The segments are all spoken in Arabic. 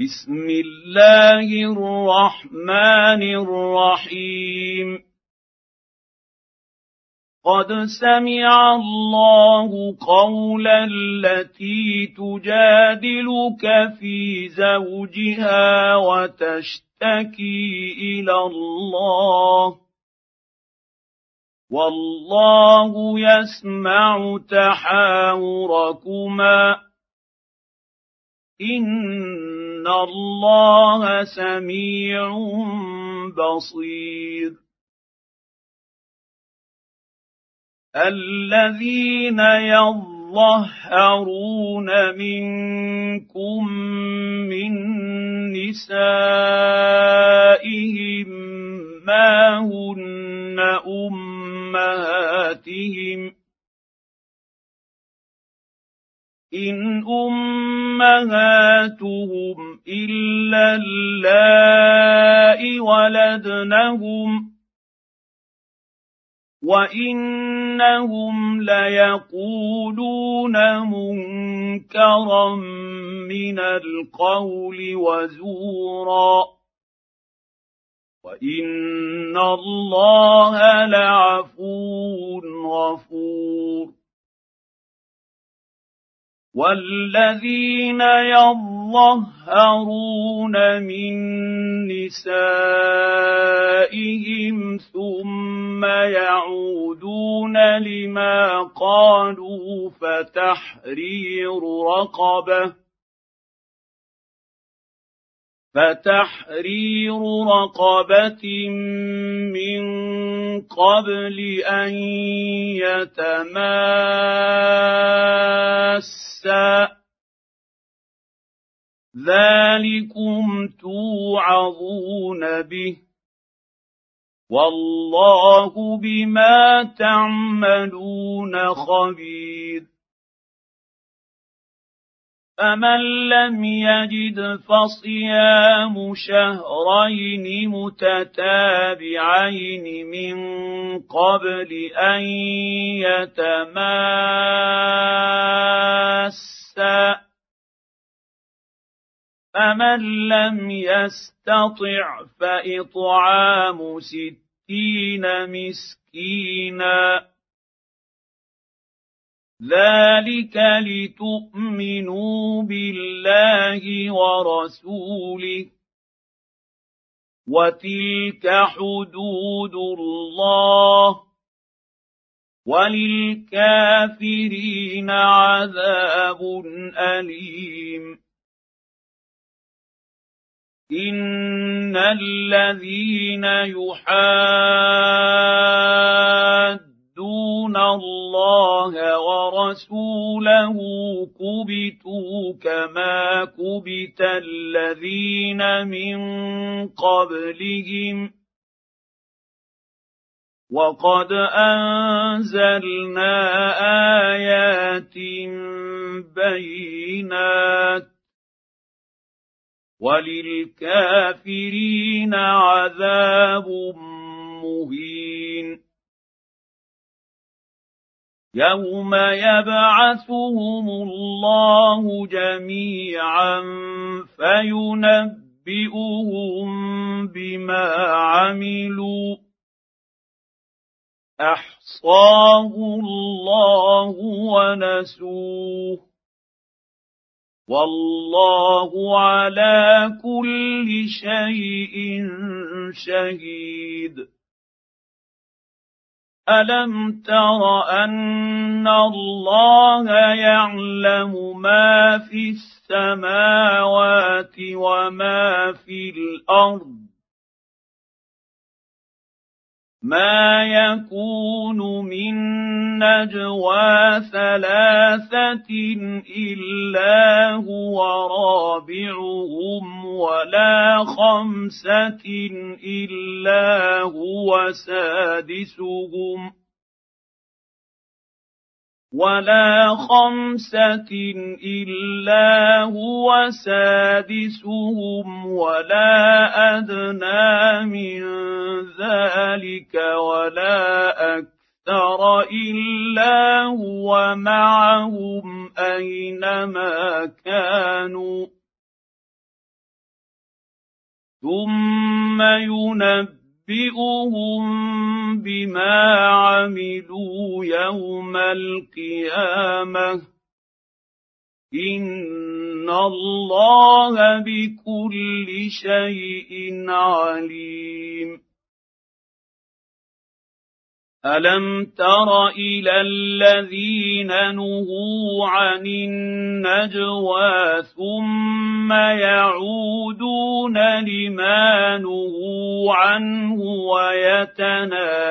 بسم الله الرحمن الرحيم. قد سمع الله قول التي تجادلك في زوجها وتشتكي إلى الله. والله يسمع تحاوركما. ان الله سميع بصير الذين يظهرون منكم من نسائهم ما هن امهاتهم ان امهاتهم الا اللائي ولدنهم وانهم ليقولون منكرا من القول وزورا وان الله لعفو غفور والذين يظهرون من نسائهم ثم يعودون لما قالوا فتحرير رقبه فتحرير رقبة من قبل أن يتماسا. ذلكم توعظون به. والله بما تعملون خبير. فمن لم يجد فصيام شهرين متتابعين من قبل ان يتماسا فمن لم يستطع فاطعام ستين مسكينا ذلك لتؤمنوا بالله ورسوله وتلك حدود الله وللكافرين عذاب اليم ان الذين يحاد يعصون الله ورسوله كبتوا كما كبت الذين من قبلهم وقد انزلنا ايات بينات وللكافرين عذاب مهين يوم يبعثهم الله جميعا فينبئهم بما عملوا احصاه الله ونسوه والله على كل شيء شهيد الم تر ان الله يعلم ما في السماوات وما في الأرض ما يكون من نجوى ثلاثة الا هو رابعهم ولا خمسه الا هو سادسهم ولا خمسة إلا هو سادسهم ولا أدنى من ذلك ولا أكثر إلا هو معهم أينما كانوا ثم ينبئهم بما عملوا يوم القيامه ان الله بكل شيء عليم الم تر إلى الذين نهوا عن النجوى ثم يعودون لما نهوا عنه ويتناجون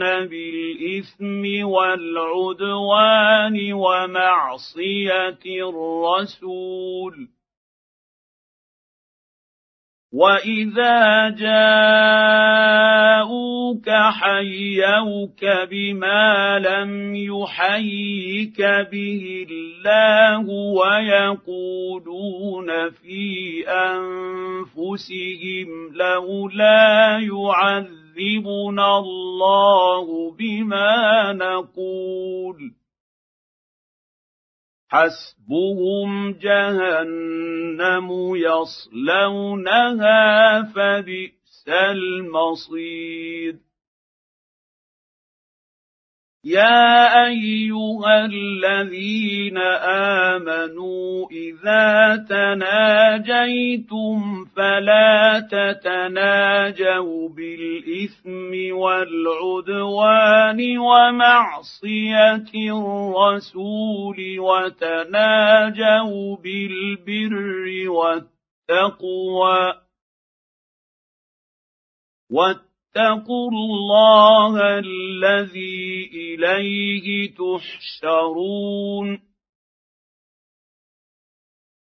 بالاثم والعدوان ومعصيه الرسول واذا جاءوك حيوك بما لم يحيك به الله ويقولون في انفسهم لولا يعذبنا الله بما نقول حسبهم جهنم يصلونها فبئس المصير. يا ايها الذين امنوا اذا تناجيتم فلا تتناجوا بالاثم والعدوان ومعصيه الرسول وتناجوا بالبر والتقوى واتقوا الله الذي إليه تحشرون.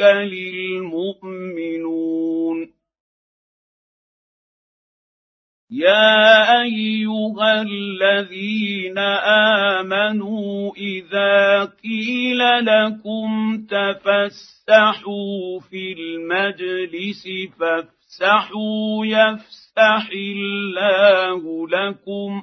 المؤمنون يا أيها الذين آمنوا إذا قيل لكم تفسحوا في المجلس فافسحوا يفسح الله لكم.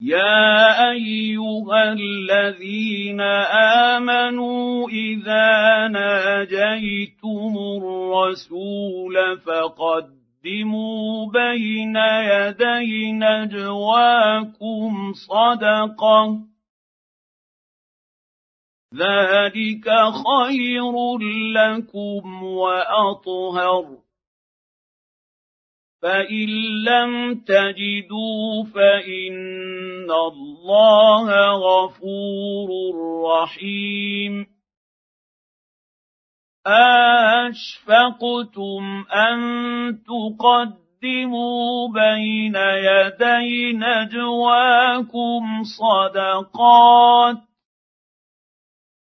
يا ايها الذين امنوا اذا ناجيتم الرسول فقدموا بين يدي نجواكم صدقه ذلك خير لكم واطهر فان لم تجدوا فان الله غفور رحيم اشفقتم ان تقدموا بين يدي نجواكم صدقات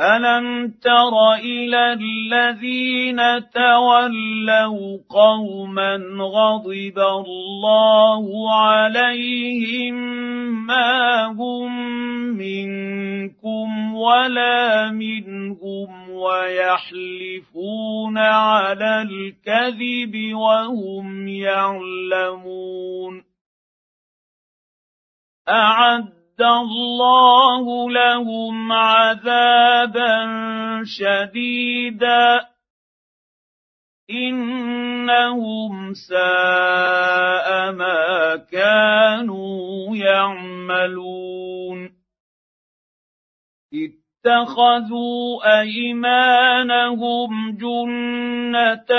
الم تر إلى الذين تولوا قوما غضب الله عليهم ما هم منكم ولا منهم ويحلفون على الكذب وهم يعلمون اعد أعد الله لهم عذابا شديدا. إنهم ساء ما كانوا يعملون. اتخذوا أيمانهم جنة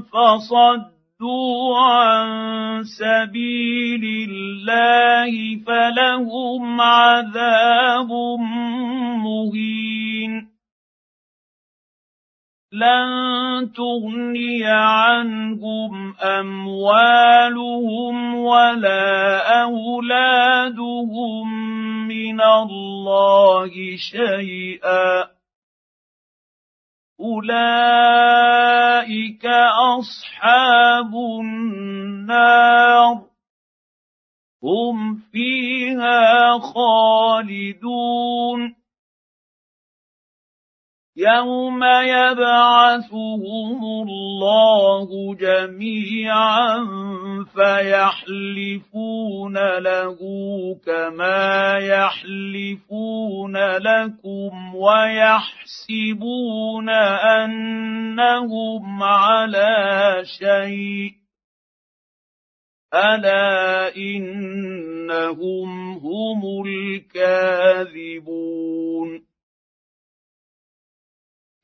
فصدوا صدوا عن سبيل الله فلهم عذاب مهين لن تغني عنهم اموالهم ولا اولادهم من الله شيئا اولئك اصحاب النار هم فيها خالدون يوم يبعثهم الله جميعا فيحلفون له كما يحلفون لكم ويحسبون انهم على شيء الا انهم هم الكاذبون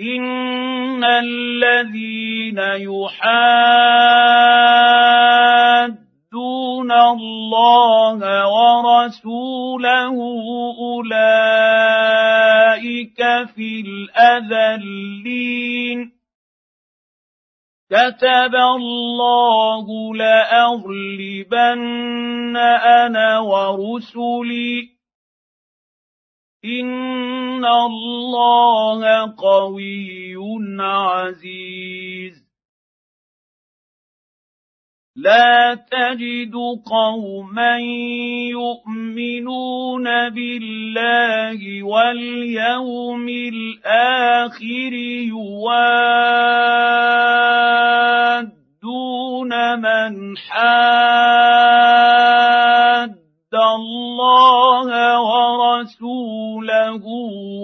ان الذين يحادون الله ورسوله اولئك في الاذلين كتب الله لاغلبن أنا ورسلي ان الله قوي عزيز. لا تجد قوما يؤمنون بالله واليوم الآخر يوادون من حاد الله ورسوله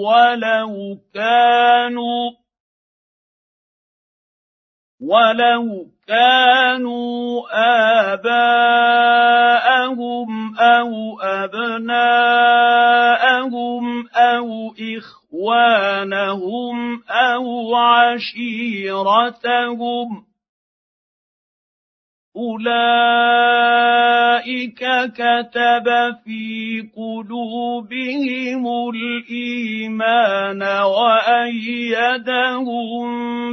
ولو كانوا ولو كانوا آباءهم أو أبناءهم أو إخوانهم أو عشيرتهم اولئك كتب في قلوبهم الايمان وايدهم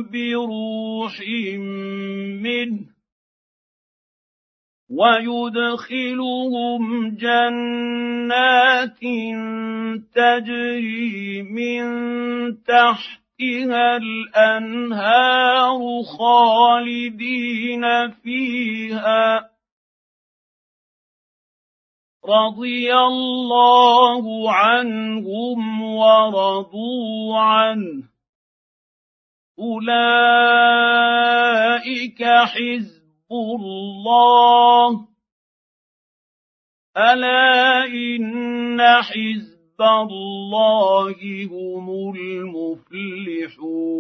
بروح منه ويدخلهم جنات تجري من تحت تحتها الأنهار خالدين فيها. رضي الله عنهم ورضوا عنه. أولئك حزب الله. ألا إن حزب الله هم المفلحون